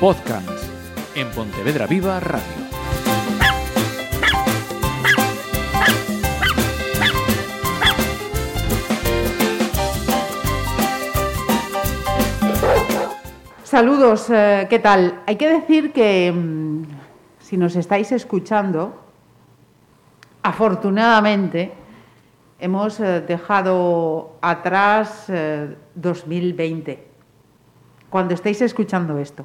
Podcast en Pontevedra Viva Radio. Saludos, eh, ¿qué tal? Hay que decir que mm, si nos estáis escuchando, afortunadamente hemos eh, dejado atrás eh, 2020, cuando estéis escuchando esto.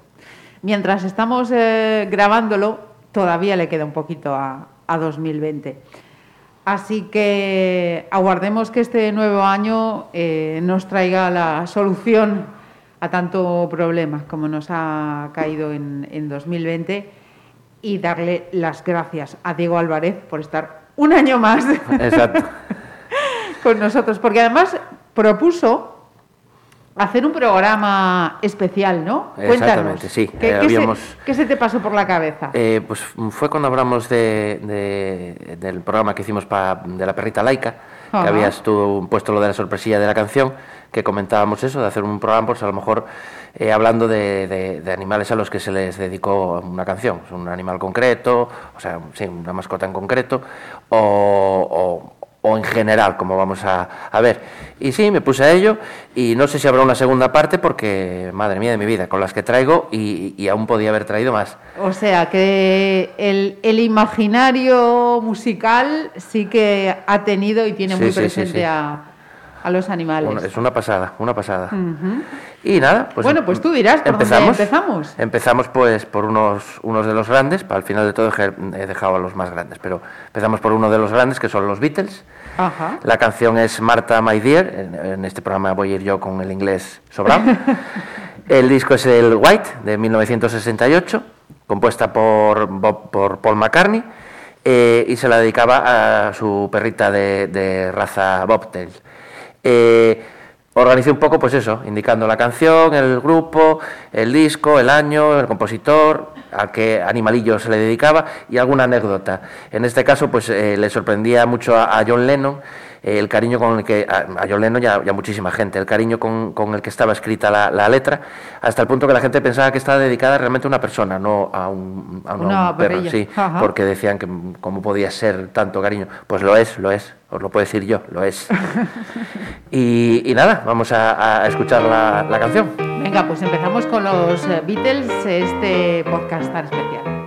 Mientras estamos eh, grabándolo, todavía le queda un poquito a, a 2020. Así que aguardemos que este nuevo año eh, nos traiga la solución a tanto problema como nos ha caído en, en 2020 y darle las gracias a Diego Álvarez por estar un año más con nosotros, porque además propuso hacer un programa especial, ¿no? Exactamente, sí. ¿Qué, Eh, qué se- habíamos- qué se te pasó por la cabeza? Eh, pues fue cuando hablamos de, de- del programa que hicimos pa- de la perrita laica, que habías tú puesto lo de la sorpresilla de la canción, que comentábamos eso, de hacer un programa, pues a lo mejor eh, hablando de, de- de animales a los que se les dedicó una canción, Es un animal concreto, o sea, sí, una mascota en concreto, o, o- o en general, como vamos a, a ver. Y sí, me puse a ello, y no sé si habrá una segunda parte, porque, madre mía de mi vida, con las que traigo, y, y aún podía haber traído más. O sea, que el, el imaginario musical sí que ha tenido y tiene Sí, muy sí, presente sí. A, a los animales. Una- es una pasada, una pasada. Y nada, pues Bueno, pues tú dirás por dónde empezamos. Empezamos pues por unos, unos de los grandes, al final de todo he he dejado a los más grandes, pero empezamos por uno de los grandes que son los Beatles. Ajá. La canción es Marta My Dear, en, en este programa voy a ir yo con el inglés sobrado. el disco es el White de 1968, compuesta por, Bob- por Paul McCartney eh, y se la dedicaba a su perrita de, de raza Bobtail. Eh, organicé un poco, pues eso, indicando la canción, el grupo, el disco, el año, el compositor, a qué animalillo se le dedicaba y alguna anécdota. En este caso, pues eh, le sorprendía mucho a, John Lennon el cariño con el que, a, John Lennon y a, y a muchísima gente, el cariño con, con el que estaba escrita la, la letra, hasta el punto que la gente pensaba que estaba dedicada realmente a una persona, no a un, a un- a Una un perro, sí, Ajá. porque decían que cómo podía ser tanto cariño. Pues lo es, lo es, os lo puedo decir yo, lo es. y, y nada, vamos a, a escuchar la, la canción. Venga, pues empezamos con los eh, Beatles, este podcast tan especial.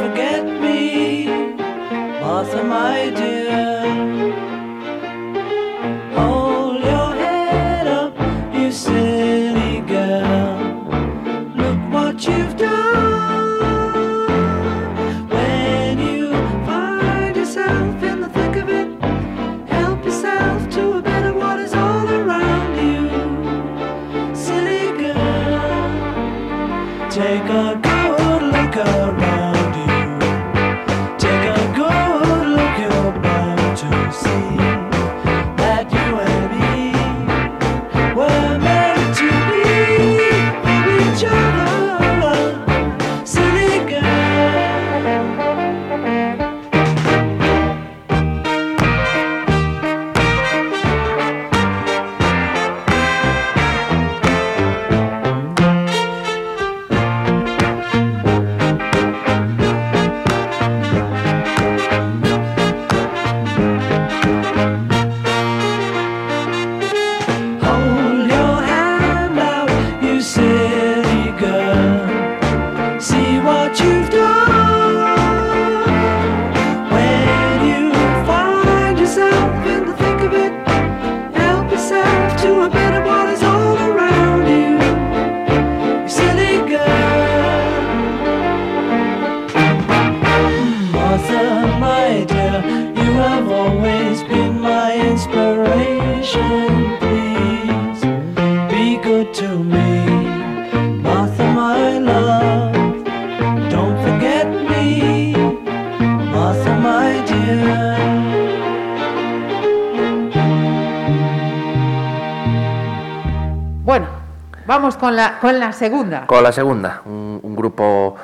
Forget me. Martha, my dear. Vamos con la, con la segunda. Con la segunda, un, un grupo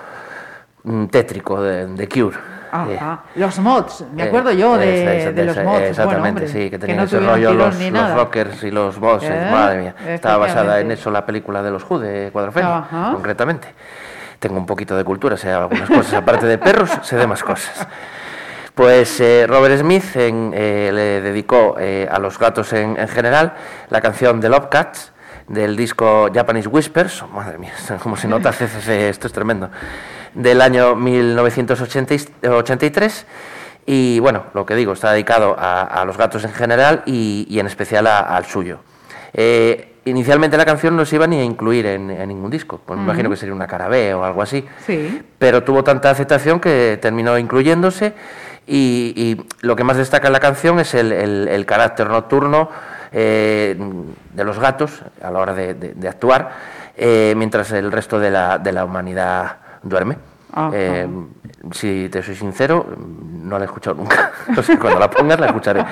mm, tétrico de, de Cure. Eh, Ajá. Los mods, me eh, acuerdo yo de, esa- esa- de los mods. Exactamente, bueno, hombre, sí, que tenían no ese rollo los, ni los rockers y los bosses, Eh, madre mía. Estaba basada en eso la película de los Who, de Cuadrofenia, concretamente. Tengo un poquito de cultura, sé algunas cosas, aparte de perros, sé de más cosas. Pues eh, Robert Smith en, eh, le dedicó eh, a los gatos en, en general la canción The Love Cats del disco Japanese Whispers, oh, madre mía, como se nota CCC, esto es tremendo, del año 1983. Y bueno, lo que digo, está dedicado a, a los gatos en general y, y en especial a- al suyo. Eh, inicialmente la canción no se iba ni a incluir en, en ningún disco, pues me imagino que sería una cara B o algo así Sí. pero tuvo tanta aceptación que terminó incluyéndose y, y lo que más destaca en la canción es el, el- el carácter nocturno eh, de los gatos a la hora de, de- de actuar, eh, mientras el resto de la, de la humanidad duerme. Ajá. Eh, si te soy sincero, no la he escuchado nunca. O sea, cuando la pongas la escucharé.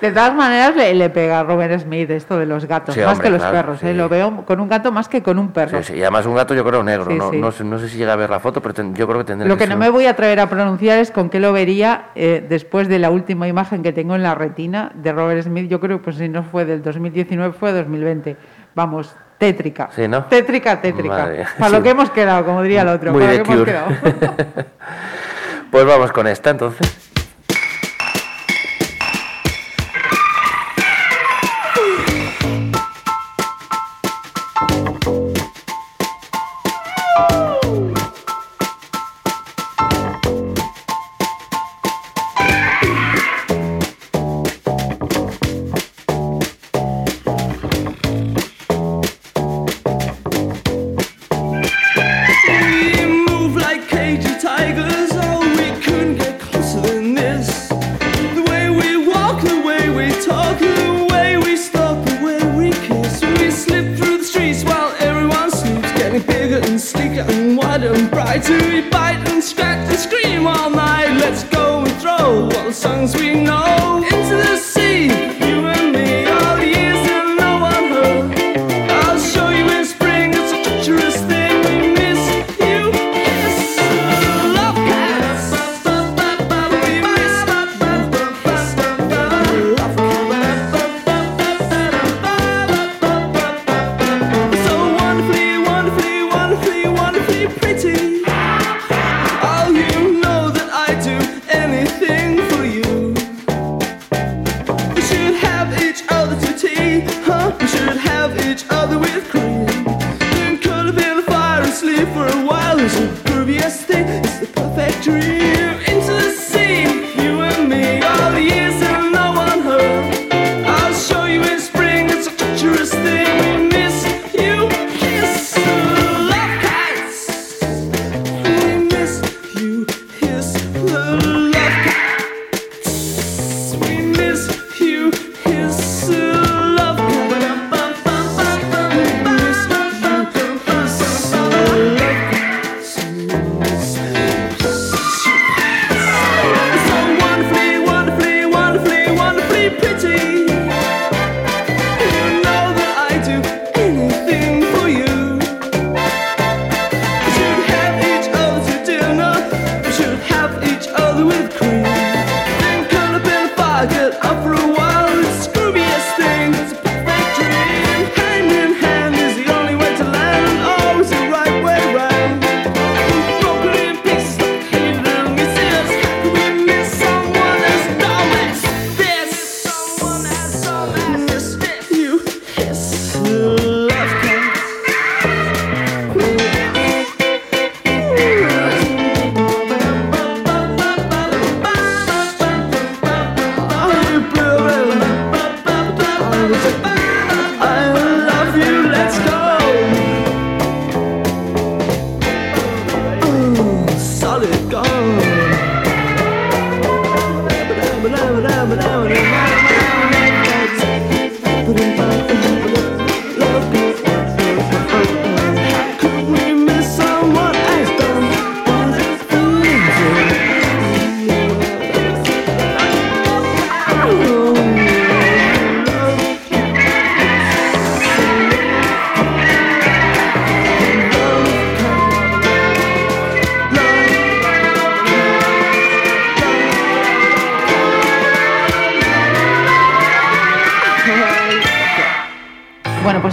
De todas maneras, le, le pega a Robert Smith esto de los gatos, Sí, más hombre, que los claro, perros. ¿eh? Lo veo con un gato más que con un perro. Sí, Y además un gato yo creo negro, no, sé, no sé si llega a ver la foto, pero ten- yo creo que tendrá Lo que no ser me voy a atrever a pronunciar es con qué lo vería eh, después de la última imagen que tengo en la retina de Robert Smith. Yo creo que pues, si no fue del 2019, fue 2020. Vamos, tétrica. Sí, ¿no? Tétrica, tétrica. Madre Para sí. lo que hemos quedado, como diría el otro. Muy para lo que hemos quedado. Pues vamos con esta entonces.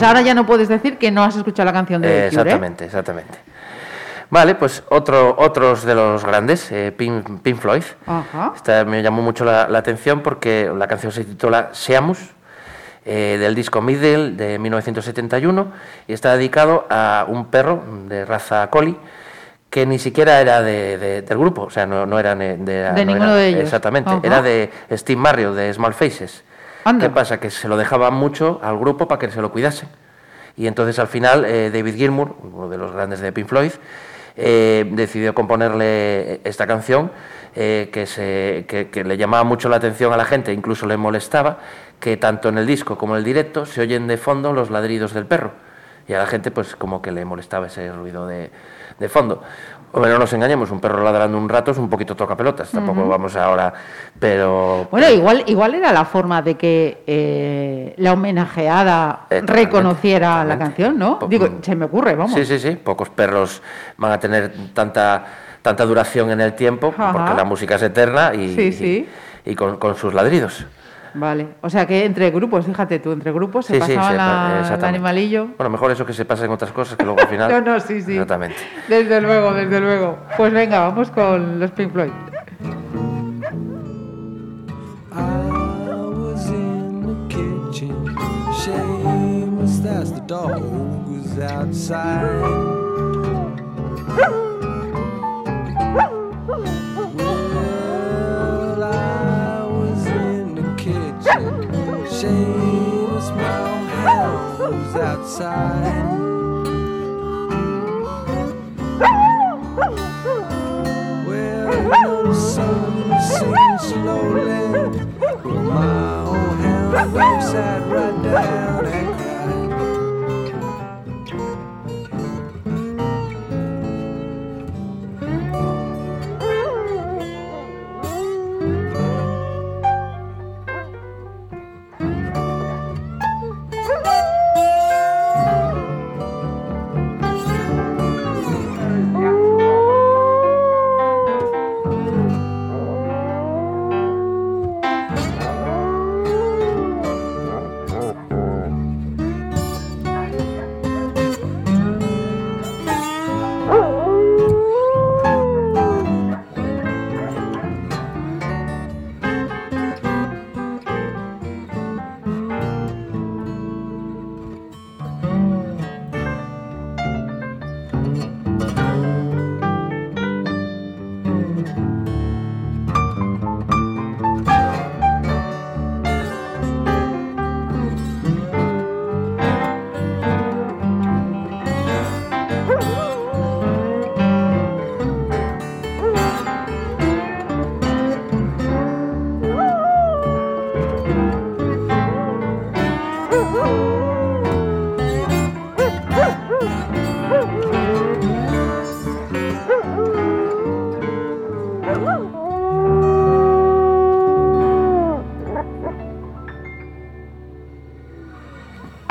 Ahora ya no puedes decir que no has escuchado la canción de Eh, The Cure, ¿eh? exactamente, exactamente. Vale, pues otro, otros de los grandes, eh, Pink, Pink Floyd. Ajá. Esta me llamó mucho la, la atención porque la canción se titula Seamus, eh, del disco Middle de 1971, y está dedicado a un perro de raza collie que ni siquiera era de- de- del grupo, o sea, no, no era de, De no ninguno era- de ellos. Exactamente, Ajá. era de Steve Marriott, de Small Faces. ¿Qué pasa? Que se lo dejaba mucho al grupo para que se lo cuidasen. Y entonces al final eh, David Gilmour, uno de los grandes de Pink Floyd, eh, decidió componerle esta canción eh, que, se, le llamaba mucho la atención a la gente, incluso le molestaba que tanto en el disco como en el directo se oyen de fondo los ladridos del perro. Y a la gente pues como que le molestaba ese ruido de fondo. Hombre, no nos engañemos, un perro ladrando un rato es un poquito toca pelotas, tampoco vamos ahora, pero... Bueno, igual, igual era la forma de que eh, la homenajeada Eh, totalmente, reconociera la canción, ¿no? Po- Digo, se me ocurre, vamos. Sí, sí, sí. Pocos perros van a tener tanta, tanta duración en el tiempo, Ajá. porque la música es eterna y, Sí, sí. y, y con, con sus ladridos. Vale. O sea que entre grupos, fíjate tú, entre grupos se Sí, pasaba la- el animalillo. Bueno, mejor eso que se pasa en otras cosas que luego al final. No, no, sí, sí. Exactamente. Desde luego, desde luego. Pues venga, vamos con los Pink Floyd. I was in the kitchen, shameless as the dog was outside. shade, a small outside. Where the sun sinks slowly, my old house upside right down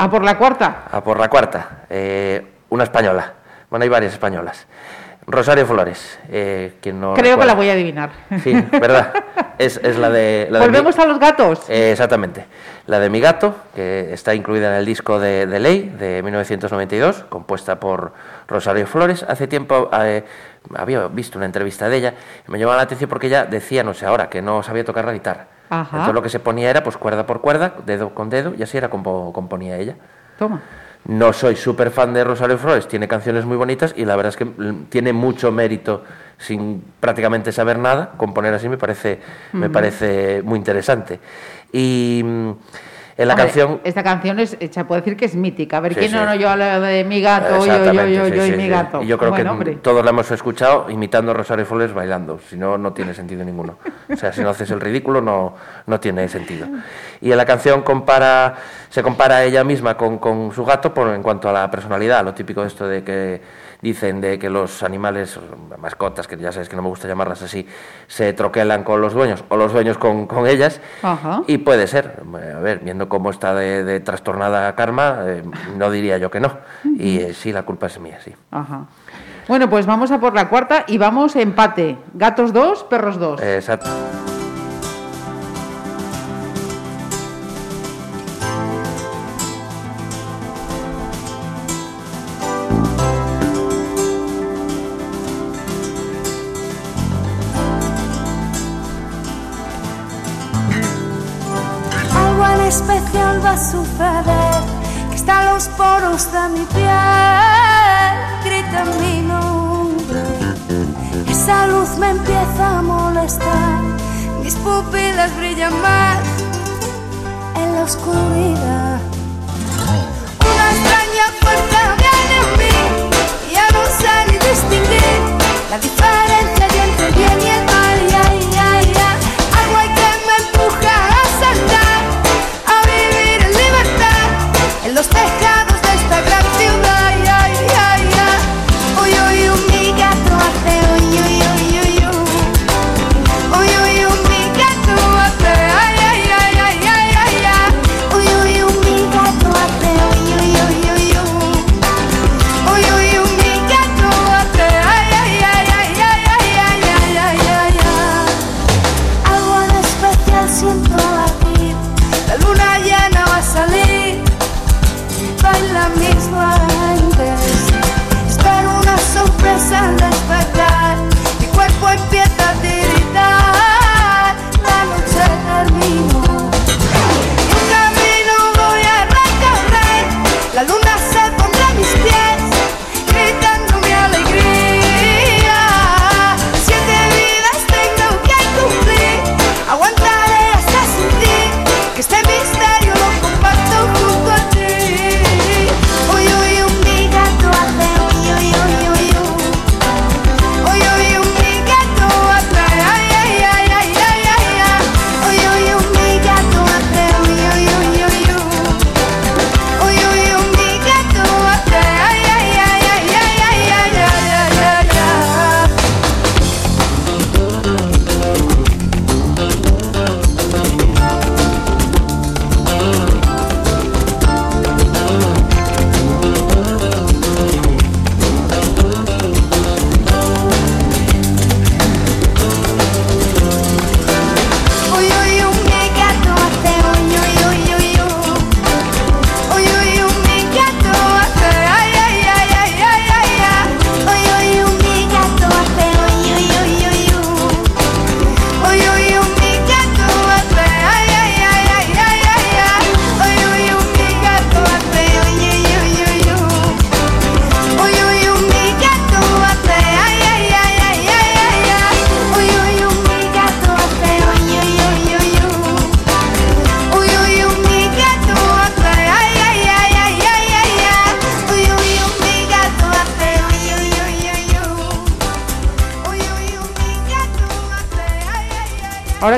A por la cuarta. A por la cuarta, eh, una española. Bueno, hay varias españolas. Rosario Flores, eh, quien no Creo que la voy a adivinar. Sí, ¿verdad? Es, es la de... La de mi- Volvemos a los gatos. Eh, exactamente. La de Mi Gato, que está incluida en el disco de, de Ley de 1992, compuesta por Rosario Flores. Hace tiempo eh, había visto una entrevista de ella y me llamaba la atención porque ella decía, no sé ahora, que no sabía tocar la guitarra. Ajá. Entonces lo que se ponía era pues cuerda por cuerda, dedo con dedo, y así era como componía ella. Toma. No soy súper fan de Rosario Flores, tiene canciones muy bonitas y la verdad es que mm, tiene mucho mérito sin prácticamente saber nada, componer así me parece, me parece muy interesante. Y mm, en la Hombre, canción... Esta canción es, se puede decir que es mítica. A ver, Sí, ¿quién sí. no yo la de mi gato? Yo, yo, yo, sí, yo y mi gato. Y yo creo Bueno, que hombre. todos la hemos escuchado imitando a Rosario Flores bailando, si no, no tiene sentido ninguno. O sea, si no haces el ridículo, no, no tiene sentido. Y en la canción compara, se compara ella misma con, con su gato por, en cuanto a la personalidad, lo típico de esto de que dicen de que los animales, mascotas, que ya sabes que no me gusta llamarlas así, se troquelan con los dueños o los dueños con, con ellas. Ajá. Y puede ser, a ver, viendo cómo está de, de trastornada Karma, eh, no diría yo que no. Y eh, sí, la culpa es mía, sí. Ajá. Bueno, pues vamos a por la cuarta y vamos empate. Gatos 2, perros 2. Eh, Exacto. De mi piel, grita mi nombre. Esa luz me empieza a molestar, mis pupilas brillan más en la oscuridad. Una extraña fuerza viene a mí, ya no sé ni distinguir la diferencia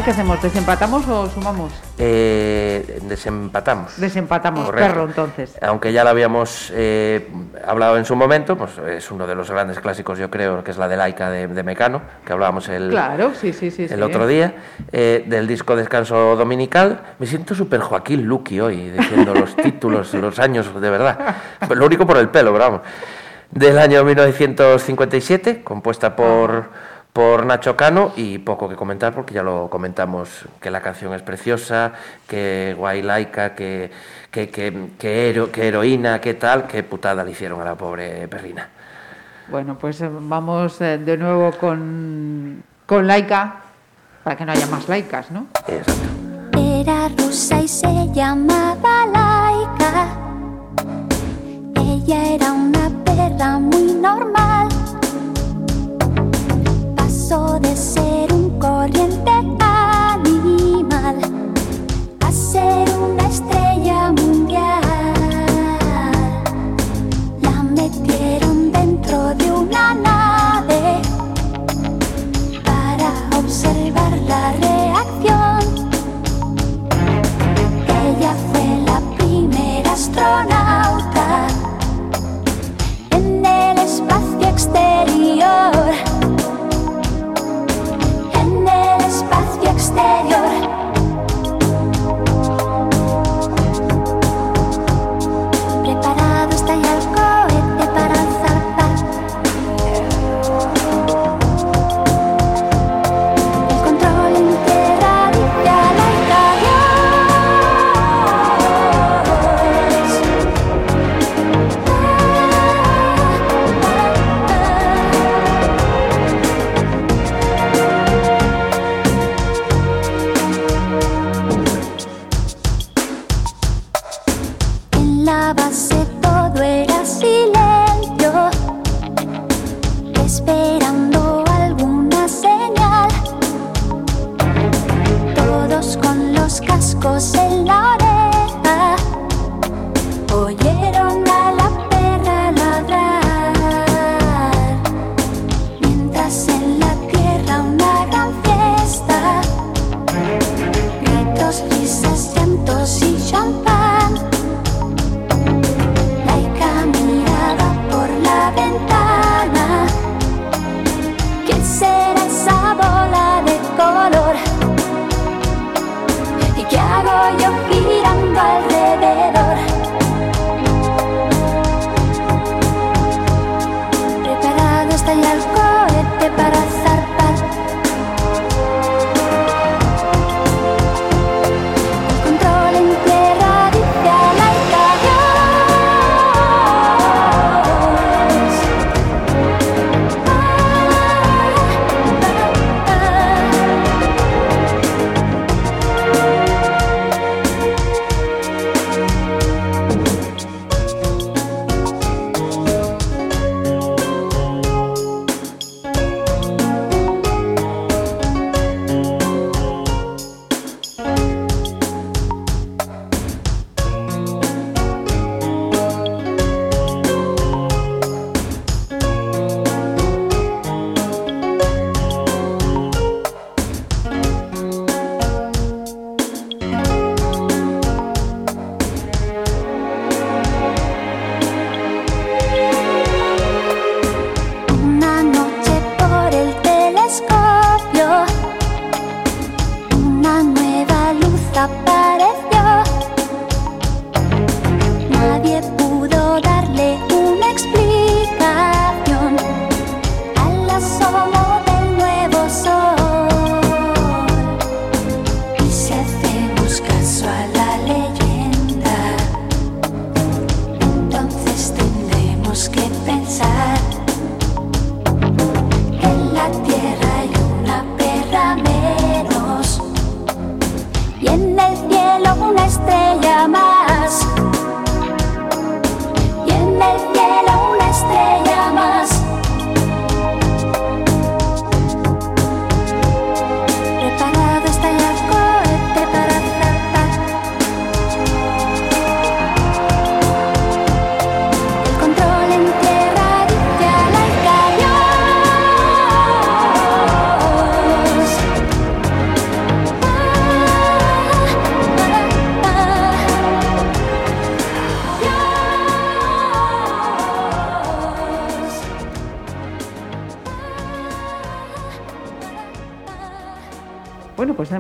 qué hacemos? ¿Desempatamos o sumamos? Eh, desempatamos. Desempatamos, Correcto. perro, entonces. Aunque ya lo habíamos eh, hablado en su momento, pues es uno de los grandes clásicos, yo creo, que es la de Laika de, de Mecano, que hablábamos el, Claro, sí, sí, sí. el sí. otro día, eh, del disco Descanso Dominical. Me siento súper Joaquín Luqui hoy, diciendo los títulos, los años, de verdad. Lo único por el pelo, pero vamos. Del año 1957, compuesta por, por Nacho Cano, y poco que comentar porque ya lo comentamos, que la canción es preciosa, que guay laica, que, que, que, que hero- que heroína, que tal, que putada le hicieron a la pobre perrina. Bueno, pues eh, vamos eh, de nuevo con, con Laika, para que no haya más laicas, ¿no? Exacto. Era rusa y se llamaba Laika. Ella era una perra muy normal. De ser un corriente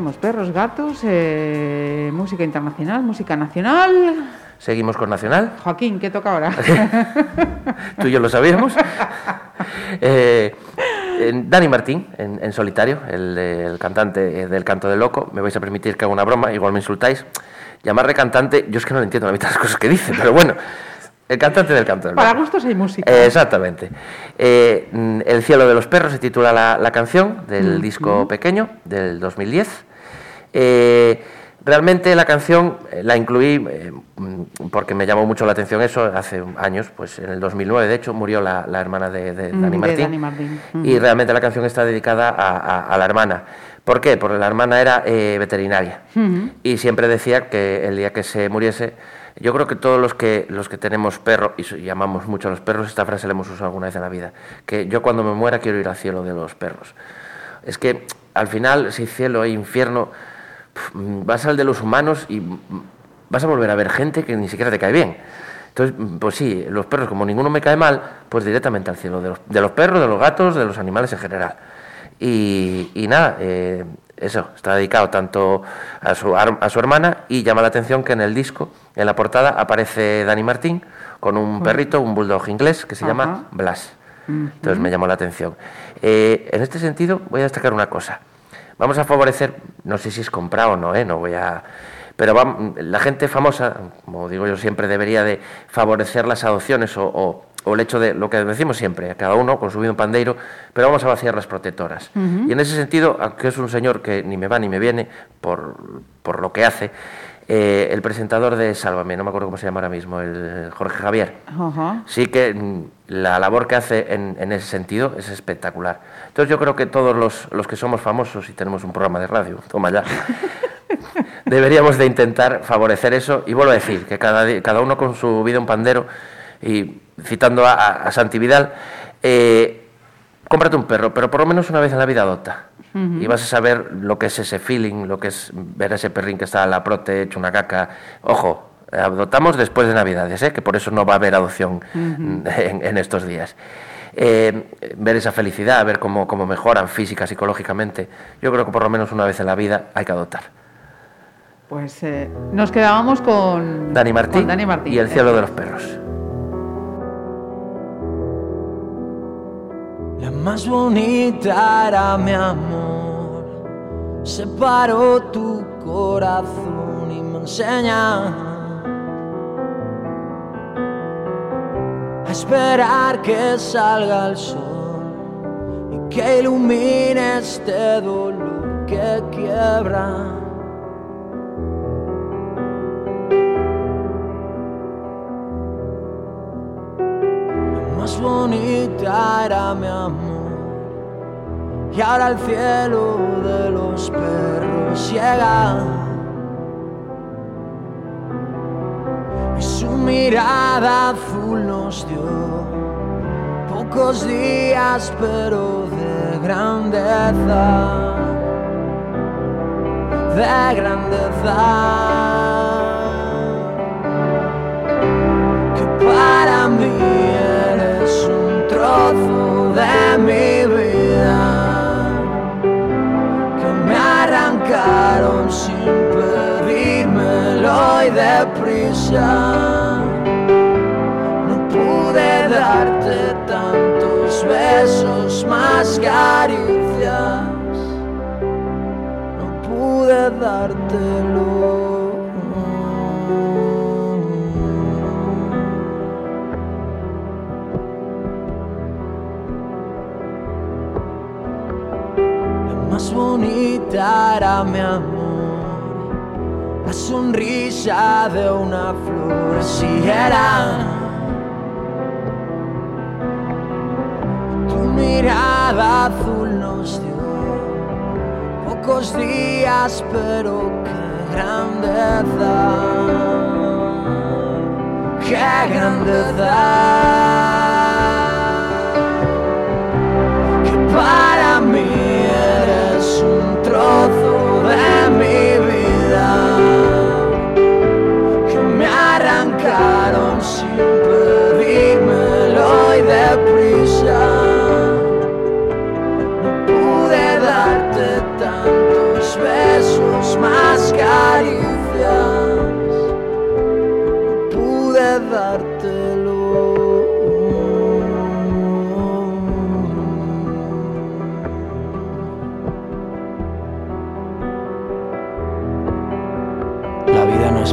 tenemos perros, gatos, eh, música internacional, música nacional. Seguimos con Nacional. Joaquín, ¿qué toca ahora? Tú y yo lo sabíamos. Eh, Dani Martín, en, en solitario, el, el cantante del Canto del Loco. Me vais a permitir que haga una broma, igual me insultáis. Llamarle cantante, yo es que no le entiendo la mitad de las cosas que dice, pero bueno, el cantante del Canto del Para Loco. gustos hay música. Eh, exactamente. Eh, mm, el cielo de los perros se titula la, la canción del disco pequeño del 2010. Eh, realmente la canción eh, la incluí eh, mm, porque me llamó mucho la atención eso hace años, pues en el 2009 de hecho murió la, la hermana de, de Mm, Dani de Martín. Dani Martín. Y realmente la canción está dedicada a, a- a la hermana. ¿Por qué? Porque la hermana era eh, veterinaria y siempre decía que el día que se muriese, yo creo que todos los que los que tenemos perro y, y amamos mucho a los perros, esta frase la hemos usado alguna vez en la vida, que yo cuando me muera quiero ir al cielo de los perros. Es que al final, si cielo e infierno, vas al de los humanos y vas a volver a ver gente que ni siquiera te cae bien. Entonces, pues sí, los perros, como ninguno me cae mal, pues directamente al cielo de los, de los perros, de los gatos, de los animales en general. Y, y nada, eh, eso, está dedicado tanto a su, a su hermana y llama la atención que en el disco, en la portada, aparece Dani Martín con un perrito, un bulldog inglés que se Ajá. llama Blas. Entonces me llamó la atención. Eh, en este sentido, voy a destacar una cosa. Vamos a favorecer, no sé si es comprado o no, ¿eh? no voy a. Pero vam- la gente famosa, como digo yo siempre, debería de favorecer las adopciones o, o- o el hecho de lo que decimos siempre, cada uno con su vida un pandeiro, pero vamos a vaciar las protectoras. Y en ese sentido, aunque es un señor que ni me va ni me viene por, por lo que hace, eh, el presentador de Sálvame, no me acuerdo cómo se llama ahora mismo, el Jorge Javier, Ajá. sí que mm, la labor que hace en, en ese sentido es espectacular. Entonces yo creo que todos los, los que somos famosos y tenemos un programa de radio, toma ya, deberíamos de intentar favorecer eso y vuelvo a decir que cada, cada uno con su vida un pandero y citando a, a- a Santi Vidal, eh, cómprate un perro, pero por lo menos una vez en la vida adopta. Y vas a saber lo que es ese feeling, lo que es ver a ese perrín que está en la prote, hecho una caca. Ojo, adoptamos después de Navidades, ¿eh? que por eso no va a haber adopción en, en estos días. Eh, ver esa felicidad, ver cómo, cómo mejoran física, psicológicamente, yo creo que por lo menos una vez en la vida hay que adoptar. Pues eh, nos quedábamos con Dani Martín, con Dani Martín. y el cielo de los perros. La más bonita era mi amor. Separó tu corazón y me enseña esperar que salga el sol y que ilumine este dolor que quiebra. Más bonita era mi amor. Y ahora el cielo de los perros llega. y su mirada azul nos dio pocos días pero de grandeza, de grandeza. Que para mí eres un trozo de mi vida que me arrancaron sin pedírmelo y de No pude darte tantos besos más caricias. No pude dártelo. La más bonita era mi amor, la sonrisa de una flor, si era. Tu mirada azul nos dio pocos días, pero qué grandeza, qué grandeza que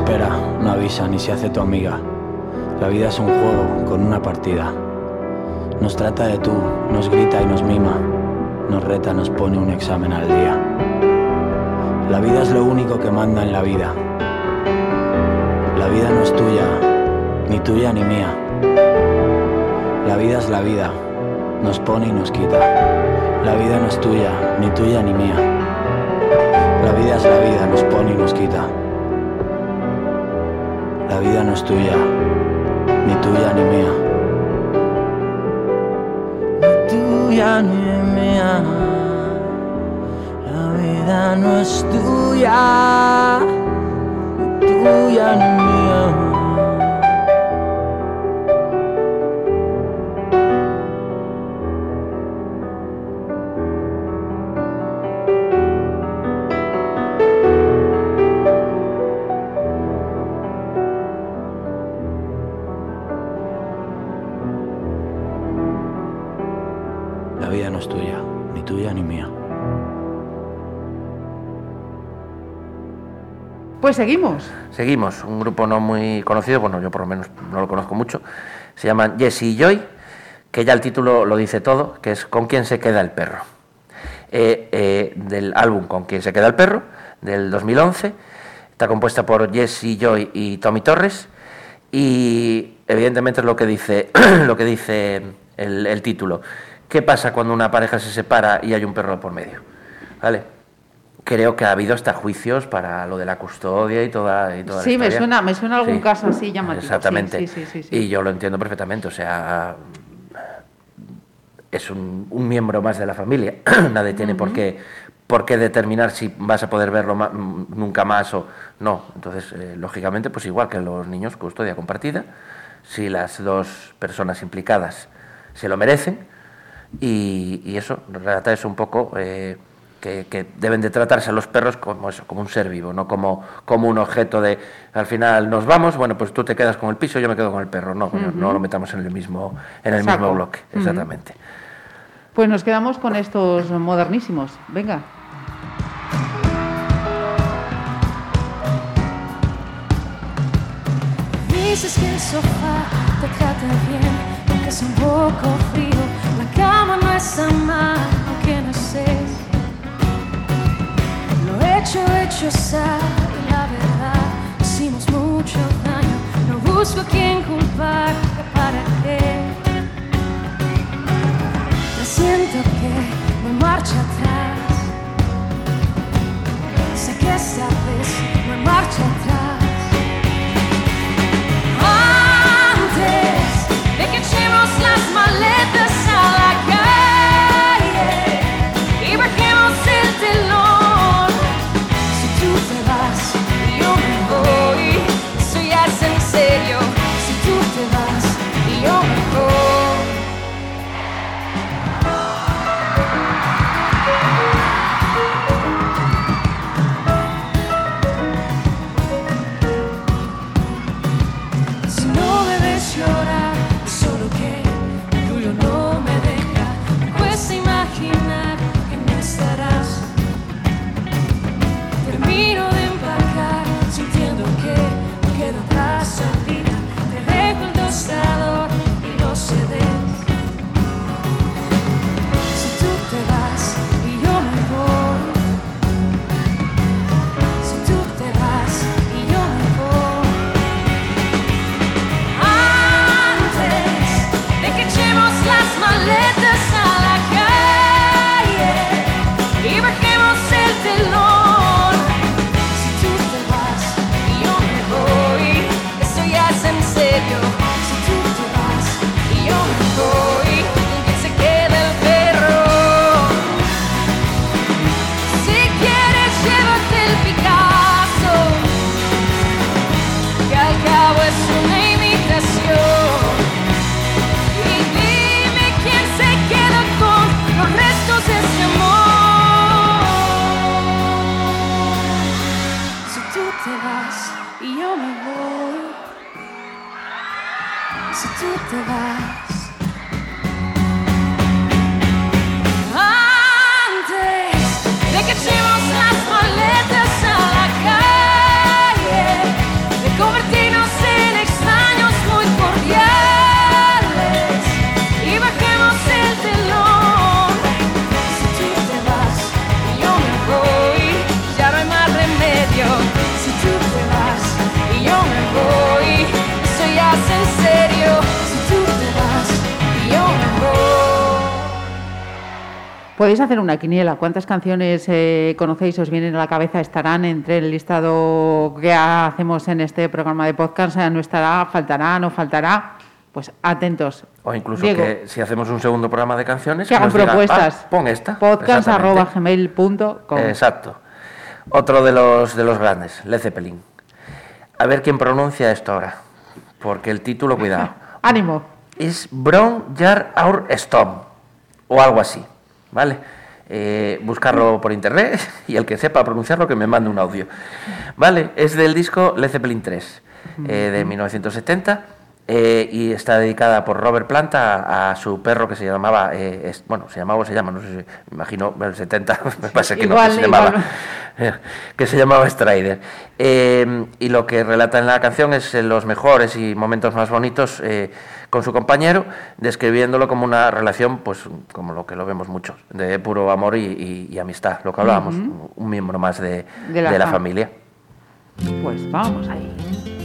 espera, no avisa ni se hace tu amiga. La vida es un juego con una partida. Nos trata de tú, nos grita y nos mima. Nos reta, nos pone un examen al día. La vida es lo único que manda en la vida. La vida no es tuya, ni tuya ni mía. La vida es la vida, nos pone y nos quita. La vida no es tuya, ni tuya ni mía. La vida es la vida, nos pone y nos quita. La vida no es tuya, ni tuya ni mía. ni tuya ni mía. La vida no es tuya, ni tuya ni mía. Pues seguimos. Seguimos, un grupo no muy conocido, bueno, yo por lo menos no lo conozco mucho, se llaman Jesse y Joy, que ya el título lo dice todo, que es ¿Con quién se queda el perro? Eh, eh, del álbum Con quién se queda el perro, del 2011, está compuesta por Jesse Joy y Tommy Torres, y evidentemente es lo que dice, lo que dice el, el título. ¿Qué pasa cuando una pareja se separa y hay un perro por medio? ¿Vale? Creo que ha habido hasta juicios para lo de la custodia y toda, y toda la Sí, me suena, me suena algún Sí, caso así llamativo. Exactamente. Sí, sí. Y yo lo entiendo perfectamente. O sea, es un, un miembro más de la familia. Nadie tiene por, qué, por qué determinar si vas a poder verlo mm, nunca más o no. Entonces, eh, lógicamente, pues igual que los niños, custodia compartida. Si las dos personas implicadas se lo merecen, y, y eso, relata eso un poco, eh, que, que deben de tratarse a los perros como eso, como un ser vivo, no como, como un objeto de, al final nos vamos, bueno, pues tú te quedas con el piso, yo me quedo con el perro, no, no lo metamos en el mismo, en el Saco. mismo bloque, exactamente. Pues nos quedamos con estos modernísimos. Venga. Dices que el sofá te trata bien, aunque es un poco frío. La cama no está mal, hecho, hecho está, la verdad, hicimos mucho daño. No busco a quien culpar, para qué. Pero siento que me marcha atrás. Sé que esta vez me marcha atrás. Podéis hacer una quiniela. ¿Cuántas canciones eh, conocéis, os vienen a la cabeza? ¿Estarán entre el listado que hacemos en este programa de podcast? ¿No estará? ¿Faltará? ¿No faltará? Pues atentos. O incluso Diego, que si hacemos un segundo programa de canciones, que hagan propuestas. "Ah, pon esta. Podcast Exactamente. arroba gmail.com. Exacto. Otro de los, de los grandes, Led Zeppelin. A ver quién pronuncia esto ahora. Porque el título, cuidado. Ánimo. es Bron Jar Aur Stom. O algo así. ¿Vale? Eh, buscarlo por internet y el que sepa pronunciarlo que me mande un audio. ¿Vale? Es del disco Led Zeppelin 3 eh, de 1970 eh, y está dedicada por Robert Plant a, a su perro que se llamaba, eh, es- bueno, se llamaba o se llama, no sé si, me imagino, en el 70, me parece que no, que se llamaba, igual. que se llamaba Strider. Eh, y lo que relata en la canción es los mejores y momentos más bonitos con su compañero, describiéndolo como una relación, pues como lo que lo vemos mucho, de puro amor y, y- y amistad, lo que hablábamos, un miembro más de, De la de la fam- familia. Pues vamos ahí.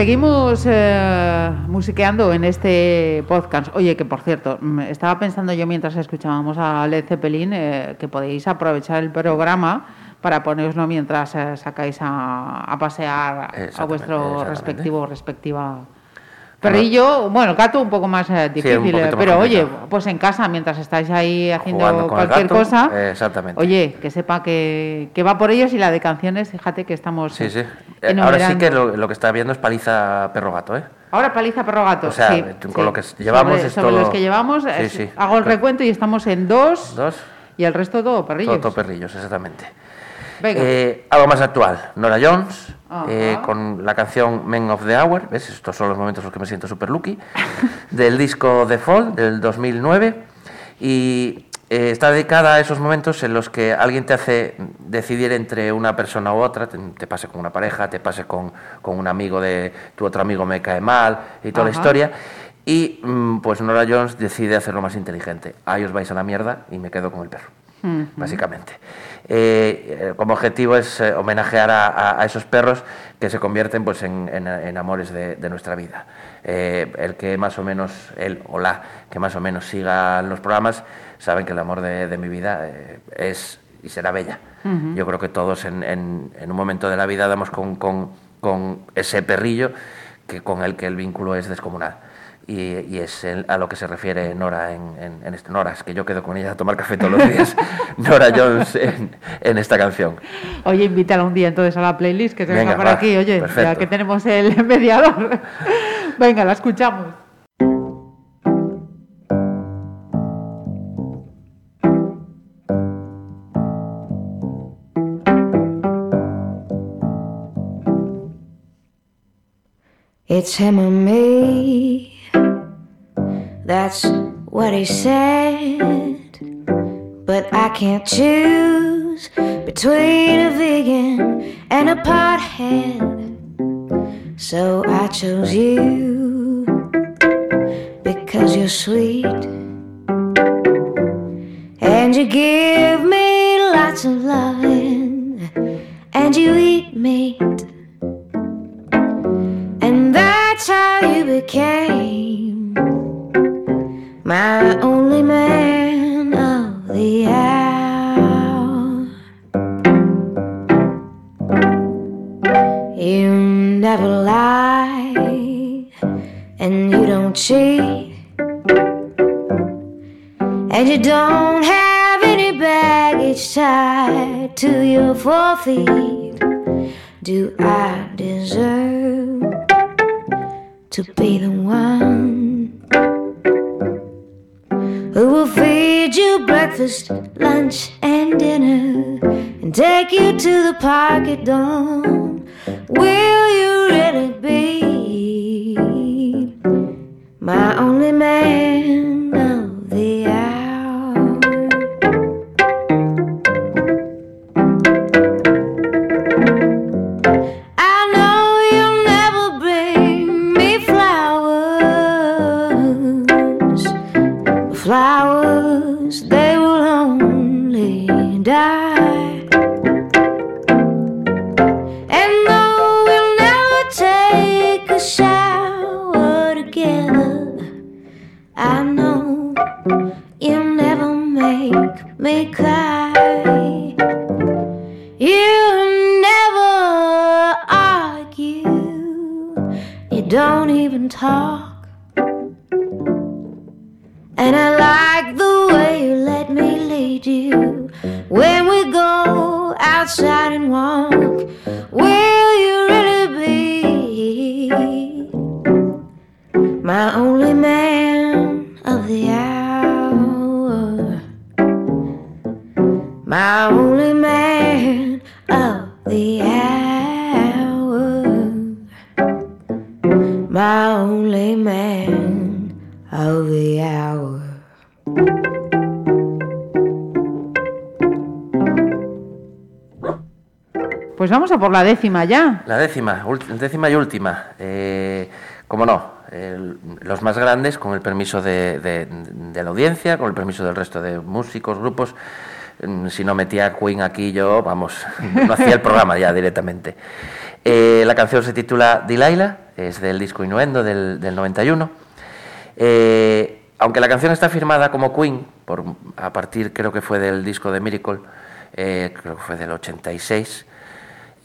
Seguimos eh, musiqueando en este podcast. Oye, que por cierto, mm, estaba pensando yo mientras escuchábamos a Led Zeppelin eh, que podéis aprovechar el programa para poneroslo mientras eh, sacáis a, a pasear a vuestro respectivo, respectiva perrillo. Bueno, gato un poco más eh, difícil, poquito eh, pero oye, complicado. pues en casa mientras estáis ahí haciendo cualquier gato, cosa, eh, exactamente. oye, que sepa que, que va por ellos y la de canciones, fíjate que estamos Sí, sí. eh, Ahora sí que lo, lo que está viendo es paliza perro-gato, ¿eh? Ahora paliza perro gato. O sea, sí, con sí. lo que llevamos sobre, es sobre todo- los que llevamos, es- hago el recuento y estamos en dos, Dos. y el resto todo perrillos. Todo, todo perrillos, exactamente. Eh, algo más actual, Nora Jones, eh, con la canción Men of the Hour, ¿ves? Estos son los momentos en los que me siento super lucky, del disco The Fall, del 2009, y eh, está dedicada a esos momentos en los que alguien te hace decidir entre una persona u otra, te, te pase con una pareja, te pase con, con un amigo de tu otro amigo me cae mal, y toda la historia. Y mm, pues Nora Jones decide hacerlo más inteligente. Ahí os vais a la mierda y me quedo con el perro básicamente. Eh, eh, como objetivo es eh, homenajear a, a- a esos perros que se convierten pues, en, en- en amores de, de nuestra vida. Eh, el que más o menos, él o la que más o menos siga los programas, saben que el amor de, de mi vida es y será bella. Yo creo que todos en, en- en un momento de la vida damos con, con- con ese perrillo que, con el que el vínculo es descomunal. Y, y es el- a lo que se refiere Nora en, en, en este Nora, es que yo quedo con ella a tomar café todos los días. Nora Jones en, en esta canción. Oye, invítala un día entonces a la playlist que se venga, Venga, por va, aquí, oye, ya que tenemos el mediador. venga, la escuchamos. It's him or me. That's what he said. But I can't choose between a vegan and a pothead. So I chose you because you're sweet. And you give me lots of loving. And you eat meat. And that's how you became my only man of the hour. You never lie, and you don't cheat, and you don't have any baggage tied to your forefeet. Do you to the park at dawn? Pues vamos a por la décima ya. La décima, décima y última. Eh, como no, los más grandes, con el permiso de, de- la audiencia, con el permiso del resto de músicos, grupos. Mm, Si no metía Queen aquí, yo, vamos, no hacía el programa ya directamente. Eh, la canción se titula Delilah es del disco Innuendo del, del 91. Eh, aunque la canción está firmada como Queen, por, a partir creo que fue del disco de Miracle, eh, creo que fue del 86,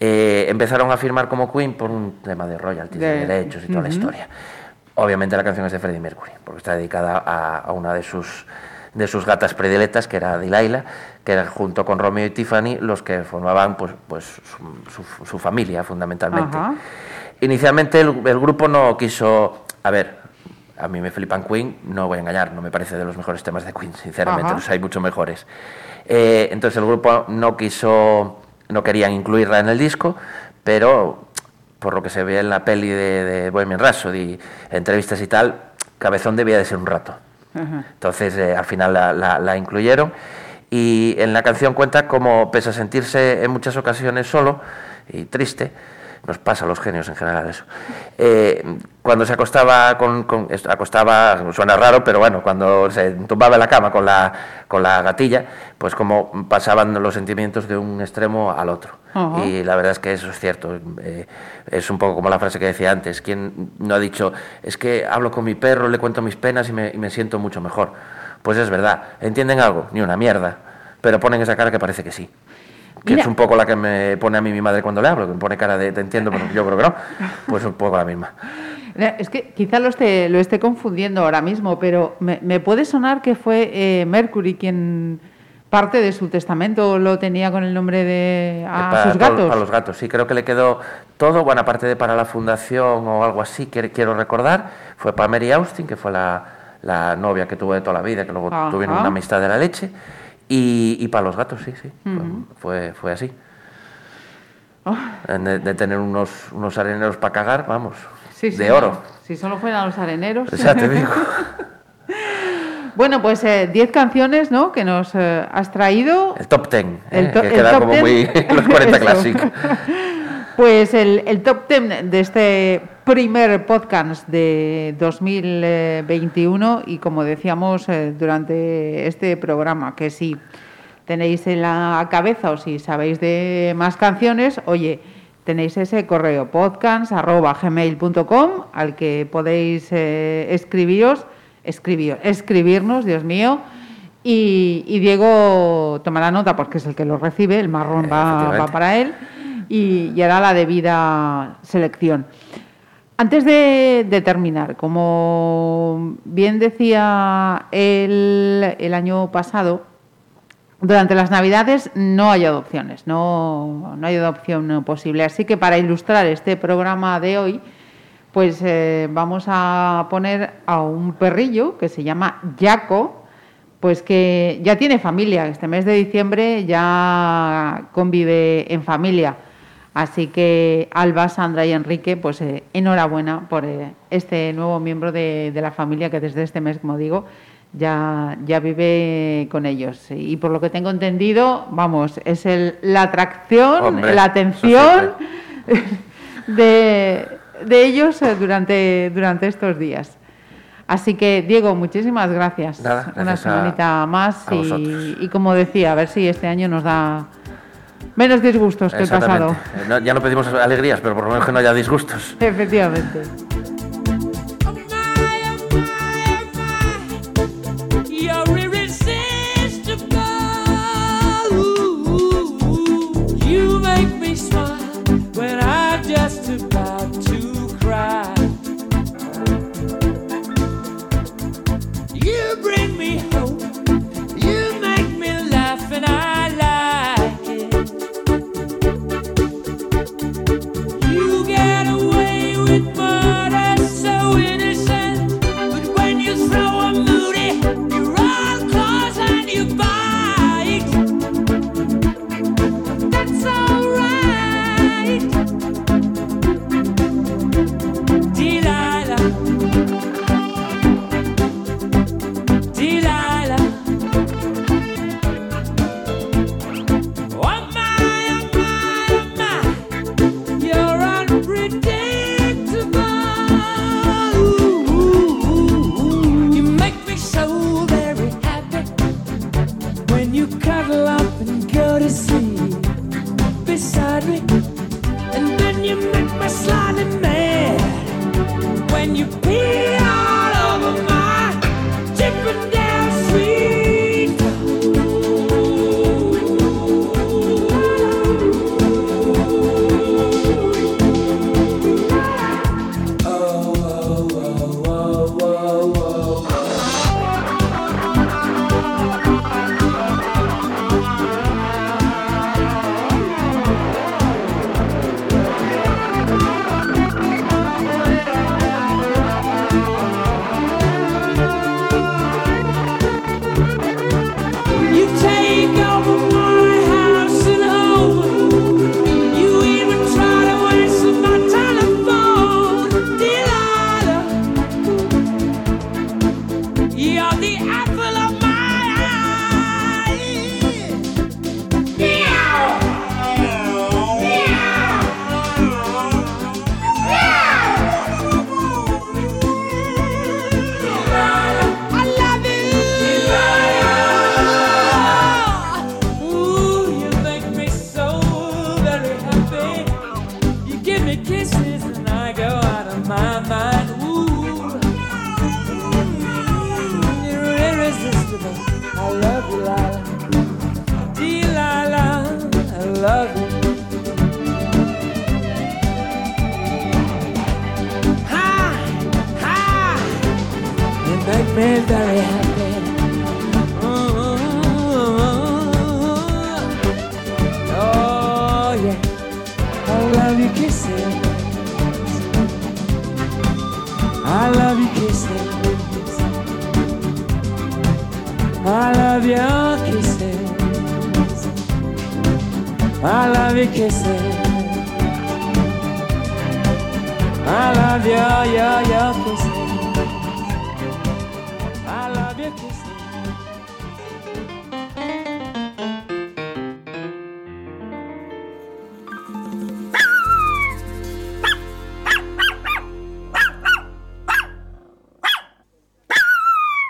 eh, empezaron a firmar como Queen por un tema de royalties, de, De- derechos y toda la historia. Obviamente la canción es de Freddie Mercury, porque está dedicada a, a una de sus, de sus gatas predilectas, que era Delilah, que era junto con Romeo y Tiffany los que formaban pues, pues, su, su- su familia fundamentalmente. Ajá. Inicialmente el, el grupo no quiso, a ver, a mí me flipan Queen, no voy a engañar, no me parece de los mejores temas de Queen, sinceramente, los hay mucho mejores. Eh, entonces el grupo no quiso, no querían incluirla en el disco, pero por lo que se ve en la peli de, de Bohemian Rhapsody, entrevistas y tal, Cabezón debía de ser un rato. Entonces eh, al final la, la- la incluyeron y en la canción cuenta como pese a sentirse en muchas ocasiones solo y triste, nos pasa a los genios en general eso. eh, cuando se acostaba con, con- acostaba, suena raro, pero bueno, cuando se tumbaba en la cama con la, con la gatilla, pues como pasaban los sentimientos de un extremo al otro. Y la verdad es que eso es cierto. eh, es un poco como la frase que decía antes. ¿Quién no ha dicho, es que hablo con mi perro, le cuento mis penas y me, y me siento mucho mejor? Pues es verdad. ¿Entienden algo? Ni una mierda. Pero ponen esa cara que parece que sí. Que Mira. es un poco la que me pone a mí mi madre cuando le hablo, que me pone cara de te entiendo, pero yo creo que no. Pues un poco la misma. Es que quizá lo esté, lo esté confundiendo ahora mismo, pero me, me puede sonar que fue eh, Mercury quien parte de su testamento lo tenía con el nombre de a Eh, para, sus gatos. para los gatos, sí, creo que le quedó todo, buena parte de para la fundación o algo así, que quiero recordar, fue para Mary Austin, que fue la, la novia que tuvo de toda la vida, que luego Ajá. tuvieron una amistad de la leche, y, y para los gatos, sí, sí, fue- fue, fue así. Ah. De, de tener unos, unos areneros para cagar, vamos, Sí, de sí, oro. Si solo fueran los areneros. Ya te digo. Bueno, pues 10 canciones, ¿no? Que nos eh, has traído. El top ten, El eh, to- que queda como ten. muy los 40 Eso. Classic. Pues el, el top 10 de este primer podcast de 2021 y como decíamos eh, durante este programa, que si tenéis en la cabeza o si sabéis de más canciones, oye, tenéis ese correo podcast.gmail.com al que podéis eh, escribiros, escribir, escribirnos, Dios mío, y, y Diego tomará nota porque es el que lo recibe, el marrón va, para él y, y hará la debida selección. Antes de, terminar, como bien decía el, el año pasado, durante las Navidades no hay adopciones, no, no hay adopción posible. Así que para ilustrar este programa de hoy, pues eh, vamos a poner a un perrillo que se llama Jaco, pues que ya tiene familia. Este mes de diciembre ya convive en familia. Así que Alba, Sandra y Enrique, pues eh, enhorabuena por eh, este nuevo miembro de, de la familia que desde este mes, como digo, ya, ya vive con ellos. Y por lo que tengo entendido, vamos, es el, la atracción, Hombre, la atención de, de ellos eh, durante, durante estos días. Así que, Diego, muchísimas gracias. Nada, Una gracias a- semanita más a y, vosotros. y como decía, a ver si este año nos da menos disgustos que el pasado. No- ya no pedimos alegrías, pero por lo menos que no haya disgustos. Efectivamente.